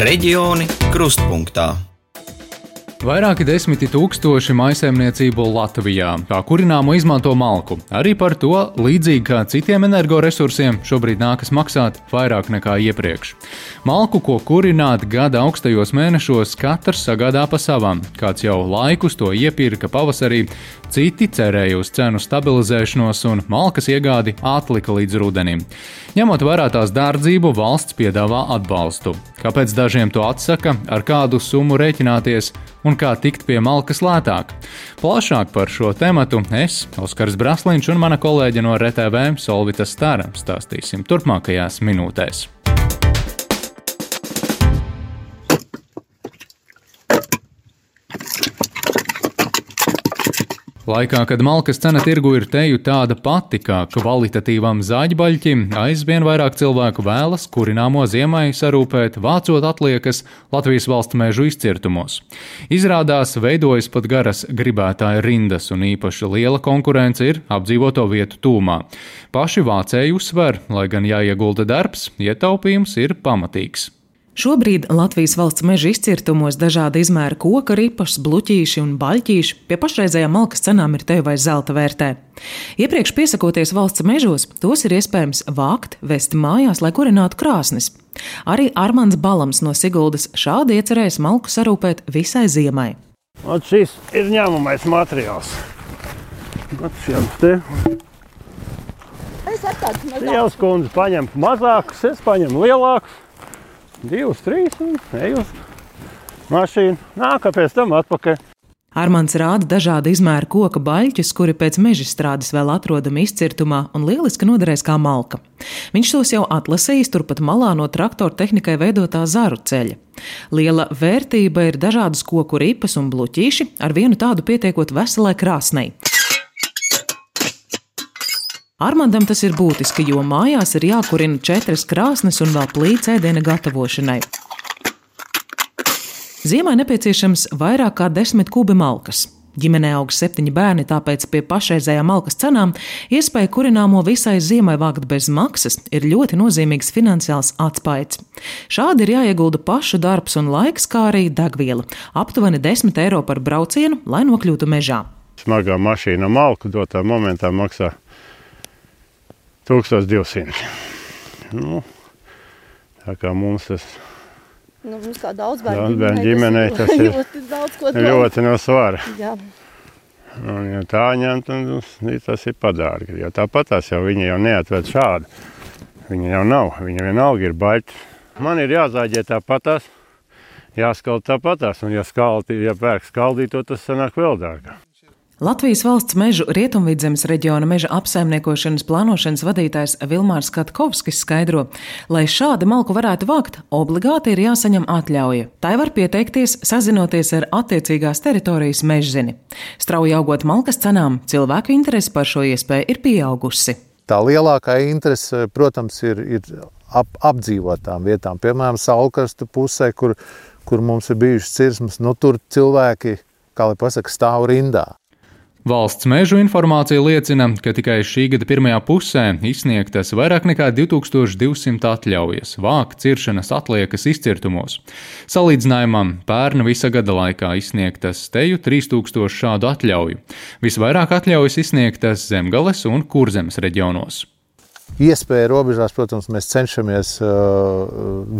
Reģioni krustpunktā. Vairāki desmiti tūkstoši maisaimniecību Latvijā kā kurināmo izmanto malku. Arī par to, līdzīgi kā citiem energoresursiem, šobrīd nākas maksāt vairāk nekā iepriekš. Malku, ko kurināt gada augstajos mēnešos, katrs sagādā pa savam. Kāds jau laikus to iepirka pavasarī, citi cerēja uz cenu stabilizēšanos un malkas iegādi atlika līdz rudenim. Ņemot vērā tās dārdzību, valsts piedāvā atbalstu. Kāpēc dažiem to atsaka, ar kādu summu rēķināties un kā tikt pie malkas lētāk? Plašāk par šo tematu es, Oskars Braslīņš un mana kolēģe no RTV Solvita Stara stāstīsim turpmākajās minūtēs. Laikā, kad malkas cena tirgu ir teju tāda pati kā kvalitatīvam zāģbaļķim, aizvien vairāk cilvēku vēlas kurināmo ziemai sarūpēt, vācot atliekas Latvijas valsts mežu izcirtumos. Izrādās, veidojas pat garas gribētāju rindas, un īpaši liela konkurence ir apdzīvoto vietu tūmā. Paši vācēji uzsver, lai gan jāiegulda darbs, ietaupījums ir pamatīgs. Šobrīd Latvijas valsts meža izcirtumos dažāda izmēra koka ripas, bluķīši un baļķīši pie pašreizējām malkas cenām ir teju vai zelta vērtē. Iepriekš piesakoties valsts mežos, tos ir iespējams vākt, vest mājās, lai kurinātu krāsnes. Arī Armāns Balams no Siguldas šādi iecerējis malku sarūpēt visai ziemai. Un šis ir ņēmamais materiāls. Es ar tādu mazāku. Sievas kundze paņem mazākus, es paņemu lielākus. Divus, trīs un eju uz mašīnu. Nāk, pēc tam atpakaļ. Armāns rāda dažādu izmēru koka baļķus, kuri pēc meža strādes vēl atrodami izcirtumā un lieliski noderēs kā malka. Viņš tos jau atlasījis turpat malā no traktora tehnikai veidotā zaru ceļa. Liela vērtība ir dažādas koku ripas un bluķīši, ar vienu tādu pietiekot veselai krāsnei. Armandam tas ir būtiski, jo mājās ir jākurina četras krāsnes un vēl plīts ēdiena gatavošanai. Ziemai nepieciešams vairāk kā desmit kubi malkas. Ģimenē aug septiņi bērni, tāpēc pie pašreizējām malkas cenām iespēja kurināmo visai ziemai vākt bez maksas ir ļoti nozīmīgs finansiāls atspaids. Šādi ir jāiegulda pašu darbs un laiks, kā arī degviela - aptuveni 10 eiro par braucienu, lai nokļūtu mežā. Smagā mašīna malku dotā momentā maksā 1200. Nu, tā kā mums tas Nu, mums kā daudz bērnu Daudzbērnu ģimenei tas ir ļoti daudz ko ļoti no svara. Jā. Un, ja tā ņemt, tad tas ir padārgi. Jo tāpat tās jau viņi jau neatved šādu. Viņa jau nav, viņa vienalga ir baļķi. Man ir jāzāģē tāpatās, jāskald tāpatās, un ja skaldi, ja pērk skaldīto, tas sanāk vēl dārgāk. Latvijas valsts mežu rietumvidzemes reģiona meža apsaimniekošanas plānošanas vadītājs Vilmārs Katkovskis skaidro, lai šādu malku varētu vākt, obligāti ir jāsaņem atļauja. Tai var pieteikties, sazinoties ar attiecīgās teritorijas mežzini. Strauji augot malkas cenām, cilvēku interese par šo iespēju ir pieaugusi. Tā lielākā interese, protams, ir, ir ap, apdzīvotām vietām, piemēram, Saulkrastu pusē, kur, kur mums ir bijušas cirsmas. Nu, tur cilvēki, kā lai pasakā, stāv rindā. Valsts mežu informācija liecina, ka tikai šī gada pirmajā pusē izsniegtas vairāk nekā 2200 atļaujas vākt ciršanas atliekas izcirtumos. Salīdzinājumam, pērna visa gada laikā izsniegtas teju 3000 šādu atļauju. Visvairāk atļaujas izsniegtas Zemgales un Kurzemes reģionos. Iespēja robežās, protams, mēs cenšamies uh,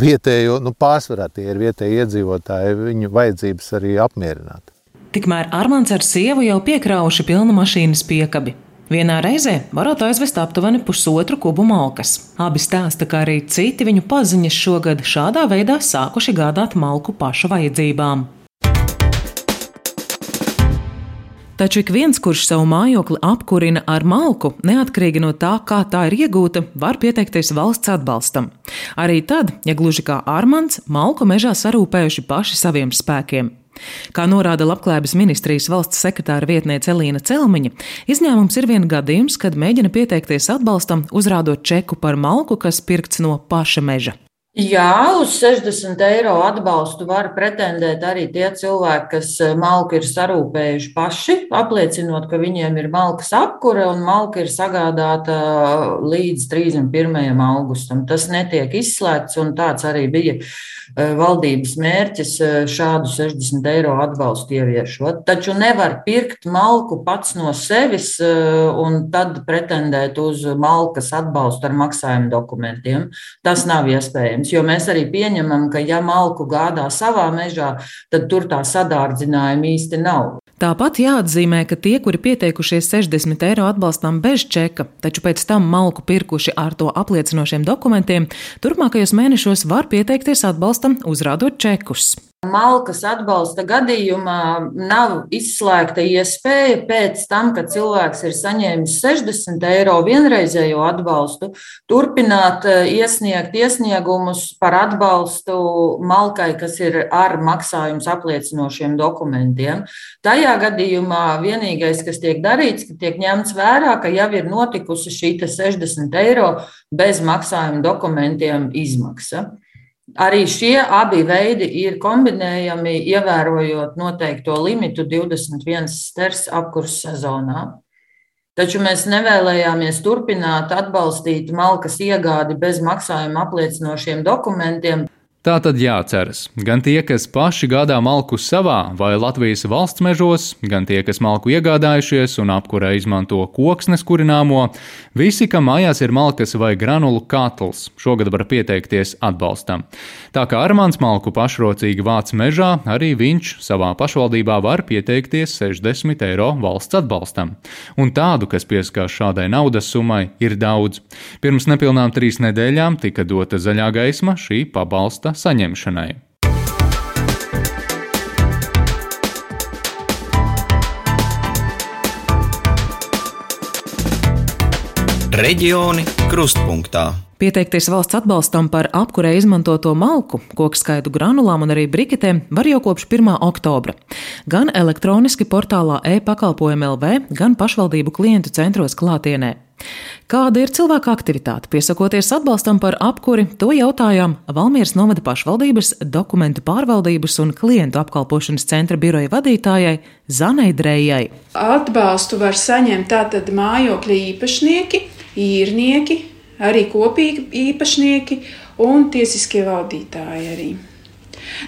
vietējo, nu, pārsvarā tie ir vietēji iedzīvotāji, viņu vajadzības arī apmierināt. Tikmēr Armāns ar sievu jau piekrauši pilnu mašīnas piekabi. Vienā reizē varētu aizvest aptuveni pusotru kubu malkas. Abi stāsta, ka arī citi viņu paziņas šogad šādā veidā sākuši gādāt malku pašu vajadzībām. Taču ik viens, kurš savu mājokli apkurina ar malku, neatkarīgi no tā, kā tā ir iegūta, var pieteikties valsts atbalstam. Arī tad, ja gluži kā Armāns, malku mežā sarūpējuši paši saviem spēkiem. Kā norāda Labklājības ministrijas valsts sekretāra vietniece Elīna Celmiņa, izņēmums ir vien gadījums, kad mēģina pieteikties atbalstam, uzrādot čeku par malku, kas pirkts no paša meža. Jā, uz 60 eiro atbalstu var pretendēt arī tie cilvēki, kas eh, malku ir sarūpējuši paši, apliecinot, ka viņiem ir malkas apkure un malka ir sagādāta līdz 31. augustam. Tas netiek izslēgts, un tāds arī bija eh, valdības mērķis eh, šādu 60 eiro atbalstu ieviešot. Taču nevar pirkt malku pats no sevis un tad pretendēt uz malkas atbalstu ar maksājumu dokumentiem. Tas nav iespējams iespējams, jo mēs arī pieņemam, ka ja malku gādā savā mežā, tad tur tā sadārdzinājuma īsti nav. Tāpat jāatzīmē, ka tie, kuri pieteikušies 60 eiro atbalstam bez čeka, taču pēc tam malku pirkuši ar to apliecinošiem dokumentiem, turpmākajos mēnešos var pieteikties atbalstam, uzrādot čekus. Malkas atbalsta gadījumā nav izslēgta iespēja pēc tam, kad cilvēks ir saņēmis 60 eiro vienreizējo atbalstu, turpināt eh, iesniegt iesniegumus par atbalstu malkai, kas ir ar maksājums apliecinošiem dokumentiem. Tajā gadījumā vienīgais, kas tiek darīts, ka tiek ņemts vērā, ka jau ir notikusi šī 60 eiro bez maksājuma dokumentiem izmaksa. Arī šie abi veidi ir kombinējami, ievērojot noteikto limitu 21 sters apkurss sezonā. Taču mēs nevēlējāmies turpināt atbalstīt malkas iegādi bez maksājuma apliecinošiem dokumentiem. Tā tad jāceras. Gan tie, kas paši gādā malku savā vai Latvijas valsts mežos, gan tie, kas malku iegādājušies un apkurē izmanto koksnes kurināmo, visi, kam mājās ir malkas vai granulu katls, šogad var pieteikties atbalstam. Tā kā Armāns malku pašrocīgi vāc mežā, arī viņš savā pašvaldībā var pieteikties 60 eiro valsts atbalstam. Un tādu, kas pieskās šādai naudas summai, ir daudz. Pirms nepilnām trīs nedēļām tika dota zaļā gaisma šī pabalsta atbalsta saņemšanai. Reģioni krustpunktā. Pieteikties valsts atbalstam par apkurē izmantoto malku, kokskaitu granulām un arī briketēm var jau kopš 1. oktobra. Gan elektroniski portālā e-pakalpojumu LV, gan pašvaldību klientu centros klātienē. Kāda ir cilvēka aktivitāte? Piesakoties atbalstam par apkuri, to jautājām Valmieras novada pašvaldības dokumentu pārvaldības un klientu apkalpošanas centra biroja vadītājai Zanai Drējai. Atbalstu var saņemt tātad mājokļa īpašnieki, īrnieki, arī kopīgi īpašnieki un tiesiskie valdītāji arī.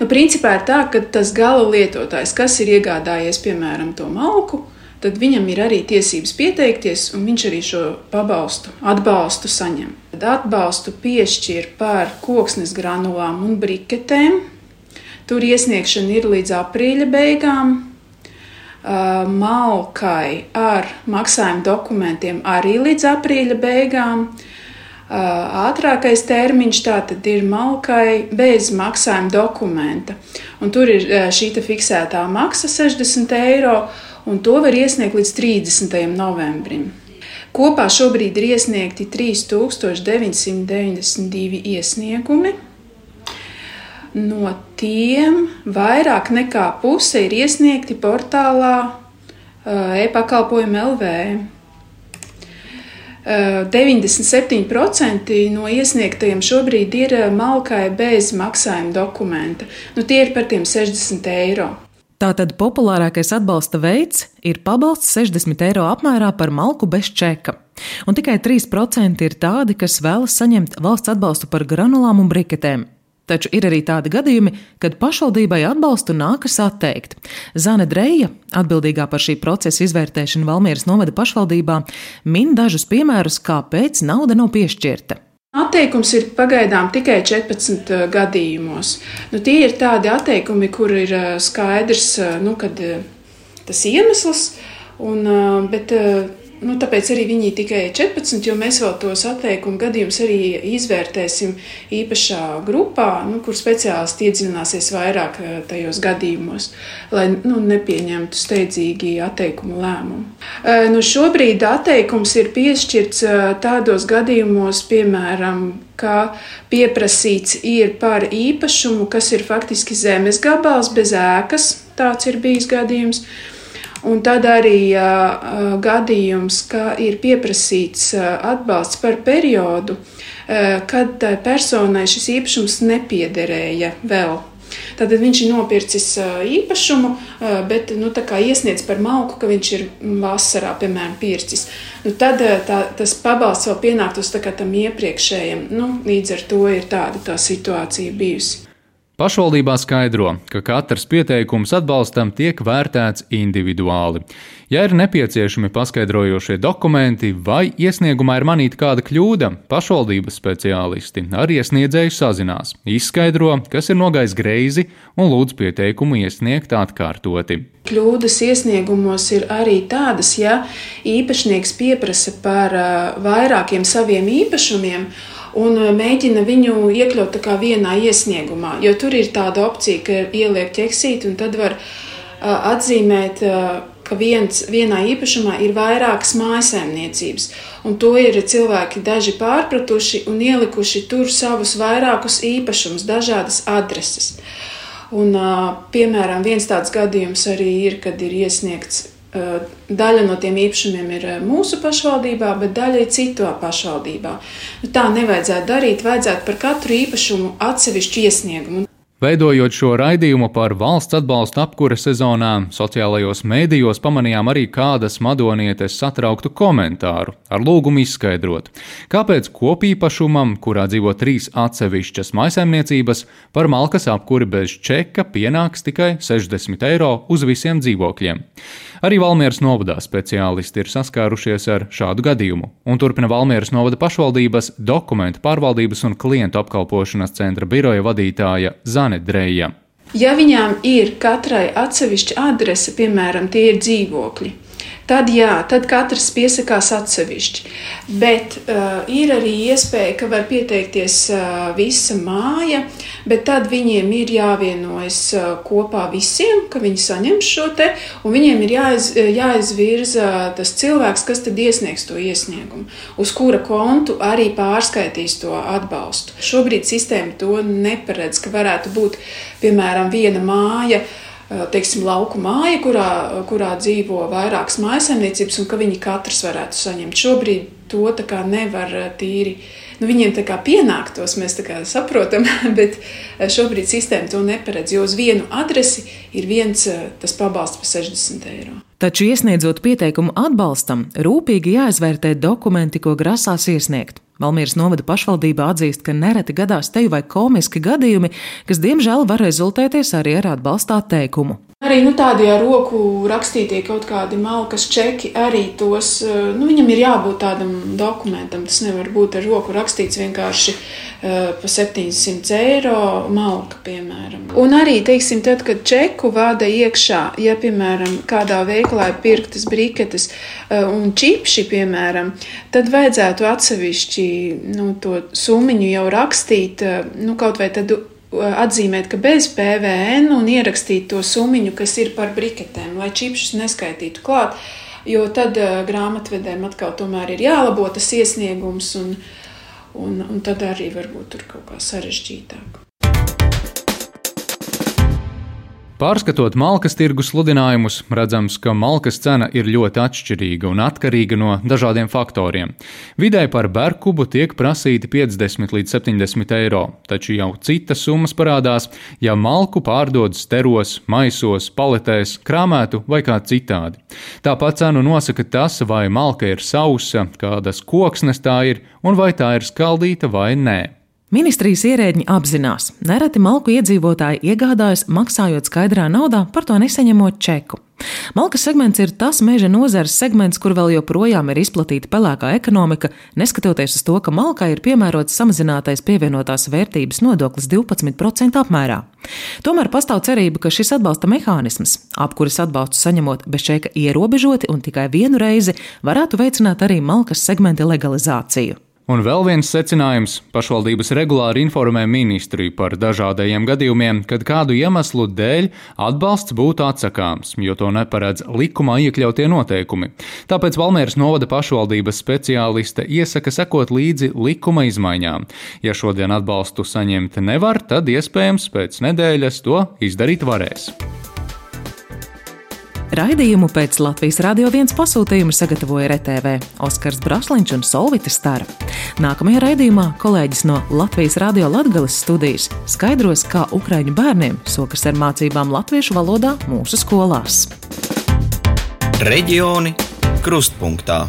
Nu, principā ir tā, ka tas gala lietotājs, kas ir iegādājies, piemēram, to malku, tad viņam ir arī tiesības pieteikties, un viņš arī šo pabalstu, atbalstu saņem. Tad atbalstu piešķir par koksnes granulām un briketēm. Tur iesniegšana ir līdz aprīļa beigām. Malkai ar maksājuma dokumentiem arī līdz aprīļa beigām. Ātrākais termiņš tātad ir malkai bez maksājuma dokumenta. Un tur ir šī fiksētā maksa 60 eiro un to var iesniegt līdz 30. novembrim. Kopā šobrīd ir iesniegti 3992 iesniegumi. No tiem vairāk nekā puse ir iesniegti portālā e-pakalpojumu LV. 97% no iesniegtajiem šobrīd ir malkai bez maksājuma dokumenta. Nu, tie ir par tiem 60 eiro. Tātad populārākais atbalsta veids ir pabalsts 60 eiro apmērā par malku bez čeka. Un tikai 3% ir tādi, kas vēlas saņemt valsts atbalstu par granulām un briketēm. Taču ir arī tādi gadījumi, kad pašvaldībai atbalstu nākas atteikt. Zana Dreja, atbildīgā par šī procesa izvērtēšanu Valmieras novada pašvaldībā, min dažus piemērus, kāpēc nauda nav piešķirta. Atteikums ir pagaidām tikai 14 uh, gadījumos. Nu, tie ir tādi atteikumi, kur ir uh, skaidrs, uh, nu, tas iemesls, un, bet Nu, tāpēc arī viņi tikai 14, jo mēs vēl tos atteikumu gadījumus arī izvērtēsim īpašā grupā, nu, kur speciālisti iedziļināsies vairāk eh, tajos gadījumos, lai nu, nepieņemtu steidzīgi atteikumu lēmumu. Eh, nu, šobrīd atteikums ir piešķirts eh, tādos gadījumos, piemēram, ka pieprasīts ir par īpašumu, kas ir faktiski zemes gabals bez ēkas. Tāds ir bijis gadījums. Un tad arī uh, gadījums, ka ir pieprasīts uh, atbalsts par periodu, kad tai personai šis īpašums nepiederēja vēl. Tad viņš ir nopircis īpašumu, bet nu, iesniedz par malku, ka viņš ir vasarā, piemēram, pircis. Nu, tad tā, tas pabalsts vēl pienāktos tam iepriekšējiem. Nu, līdz ar to ir tāda tā situācija bijusi. Pašvaldībā skaidro, ka katrs pieteikums atbalstam tiek vērtēts individuāli. Ja ir nepieciešami paskaidrojošie dokumenti vai iesniegumā ir manīta kāda kļūda, pašvaldības speciālisti ar iesniedzēju sazinās, izskaidro, kas ir nogājis greizi un lūdz pieteikumu iesniegt atkārtoti. Kļūdas iesniegumos ir arī tādas, ja īpašnieks pieprasa par vairākiem saviem īpašumiem un uh, mēģina viņu iekļaut vienā iesniegumā. Jo tur ir tāda opcija, ka ieliek ķeksīti un tad var uh, atzīmēt. Uh, ka viens, vienā īpašumā ir vairākas mājsaimniecības, un to ir cilvēki daži pārpratuši un ielikuši tur savus vairākus īpašumus, dažādas adreses. Un, piemēram, viens tāds gadījums arī ir, kad ir iesniegts Daļa no tiem īpašumiem ir mūsu pašvaldībā, bet daļa ir citā pašvaldībā. Nu, tā nevajadzētu darīt. Vajadzētu par katru īpašumu atsevišķu iesniegumu. Veidojot šo raidījumu par valsts atbalstu apkura sezonā, sociālajos mēdījos pamanījām arī kādas madonietes satrauktu komentāru ar lūgumu izskaidrot, kāpēc kopīpašumam, kurā dzīvo trīs atsevišķas maisaimniecības, par malkas apkuri bez čeka pienāks tikai 60 eiro uz visiem dzīvokļiem. Arī Valmieras novadā speciālisti ir saskārušies ar šādu gadījumu, un turpina Valmieras novada pašvaldības dokumentu pārvaldības un klientu apkalpošanas centra biroja vadītāja Zane Dreja. Ja viņām ir katrai atsevišķa adrese, piemēram, tie ir dzīvokļi, tad jā, tad katrs piesakās atsevišķi. Bet uh, ir arī iespēja, ka var pieteikties uh, visa māja, bet tad viņiem ir jāvienojas uh, kopā visiem, ka viņi saņem šo te, un viņiem ir jāiz, jāizvirza tas cilvēks, kas tad iesniegs to iesniegumu, uz kura kontu arī pārskaitīs to atbalstu. Šobrīd sistēma to neparedz, ka varētu būt, piemēram, viena māja, teiksim, lauku māja, kurā, kurā dzīvo vairākas mājasemniecības, un ka viņi katrs varētu saņemt. Šobrīd to nevar eh, tīri. Nu, viņiem tā kā pienāktos, mēs tā saprotam, bet eh, šobrīd sistēma to neparedz, jo uz vienu adresi ir viens tas pabalsts par 60 eiro. Taču, iesniedzot pieteikumu atbalstam, rūpīgi jāizvērtē dokumenti, ko grasās iesniegt. Valmīras novada pašvaldība atzīst, ka nereti gadās teju vai komiski gadījumi, kas diemžēl var rezultēties arī ar atbalstā teikumu. Arī nu, tādi ar roku rakstītie kaut kādi malkas čeki, arī tos, eh, nu, viņam ir jābūt tādam dokumentam. Tas nevar būt ar roku rakstīts vienkārši uh, pa 700 eiro malka, piemēram. Un arī, teiksim, tad, kad čeku vada iekšā, ja, piemēram, kādā veikalā ir pirktas briketes uh, un čipši, piemēram, tad vajadzētu atsevišķi nu, to summiņu jau rakstīt, uh, nu, kaut vai tad atzīmēt, ka bez PVN un ierakstīt to summu, kas ir par briketēm, lai čipšus neskaitītu klāt. Jo tad uh, grāmatvedējiem atkal tomēr ir jālabo tas iesniegums, un, un, un tad arī varbūt tur kaut kā sarežģītāk. Pārskatot malkas tirgus sludinājumus, redzams, ka malkas cena ir ļoti atšķirīga un atkarīga no dažādiem faktoriem. Vidēji par berkubu tiek prasīti 50 līdz 70 eiro, taču jau citas summas parādās, ja malku pārdod steros, maisos, paletēs, krāmētu vai kā citādi. Tāpat cenu nosaka tas, vai malka ir sausa, kādas koksnes tā ir un vai tā ir skaldīta vai nē. Ministrijas ierēģi apzinās, nereti malku iedzīvotāji iegādājas maksājot skaidrā naudā, par to nesaņemot čeku. Malkas segments ir tas meža nozares segments, kur vēl joprojām ir izplatīta pelēkā ekonomika, neskatoties uz to, ka malkai ir piemērots samazinātais pievienotās vērtības nodoklis 12% apmērā. Tomēr pastāv cerība, ka šis atbalsta mehānisms, apkuras atbalstu saņemot bez čeka ierobežoti un tikai vienu reizi, varētu veicināt arī malkas segmenta legalizāciju. Un vēl viens secinājums - pašvaldības regulāri informē ministriju par dažādajiem gadījumiem, kad kādu iemeslu dēļ atbalsts būtu atsakāms, jo to neparedz likumā iekļautie noteikumi. Tāpēc Valmēras novada pašvaldības speciāliste iesaka sekot līdzi likuma izmaiņām. Ja šodien atbalstu saņemt nevar, tad iespējams pēc nedēļas to izdarīt varēs. Raidījumu pēc Latvijas Rādio 1 pasūtījuma sagatavoja RTV Oskars Brasliņš un Solvita Stara. Nākamajā raidījumā kolēģis no Latvijas Rādio Latgales studijas skaidros, kā ukraiņu bērniem sokas ar mācībām latviešu valodā mūsu skolās. Reģioni krustpunktā.